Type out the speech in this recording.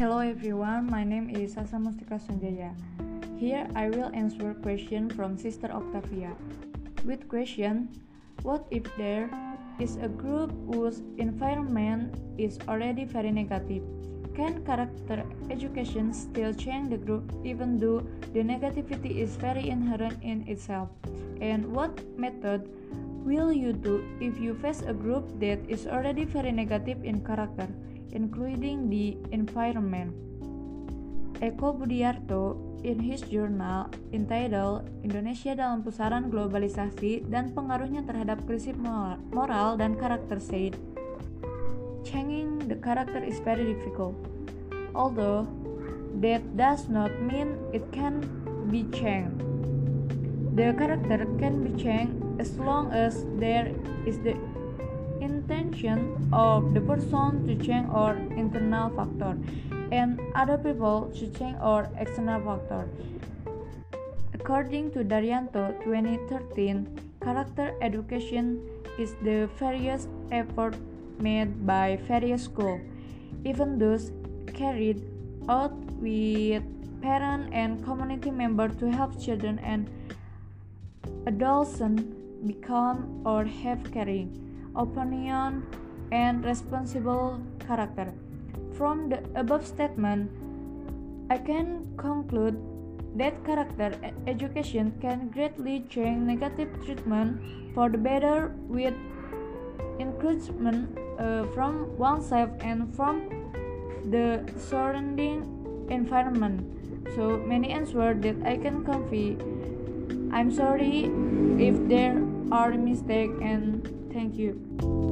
Hello everyone, my name is Sasa Mustika Sanjaya. Here I will answer question from Sister Octavia. With question, what if there is a group whose environment is already very negative? Can character education still change the group even though the negativity is very inherent in itself? And what method will you do if you face a group that is already very negative in character? Including the environment. Eko Budiarto, in his journal entitled Indonesia dalam Pusaran Globalisasi dan Pengaruhnya Terhadap Krisis Moral dan Karakter said, Changing the character is very difficult. Although that does not mean it can be changed. The character can be changed as long as there is the intention of the person to change or internal factor and other people to change or external factor. According to Daryanto 2013, character education is the various effort made by various schools, even those carried out with parent and community members to help children and adolescents become or have caring opinion, and responsible character. From the above statement, I can conclude that character education can greatly change negative treatment for the better with encouragement uh, from oneself and from the surrounding environment. So many answers that I can convey. I'm sorry if there are mistakes and Thank you.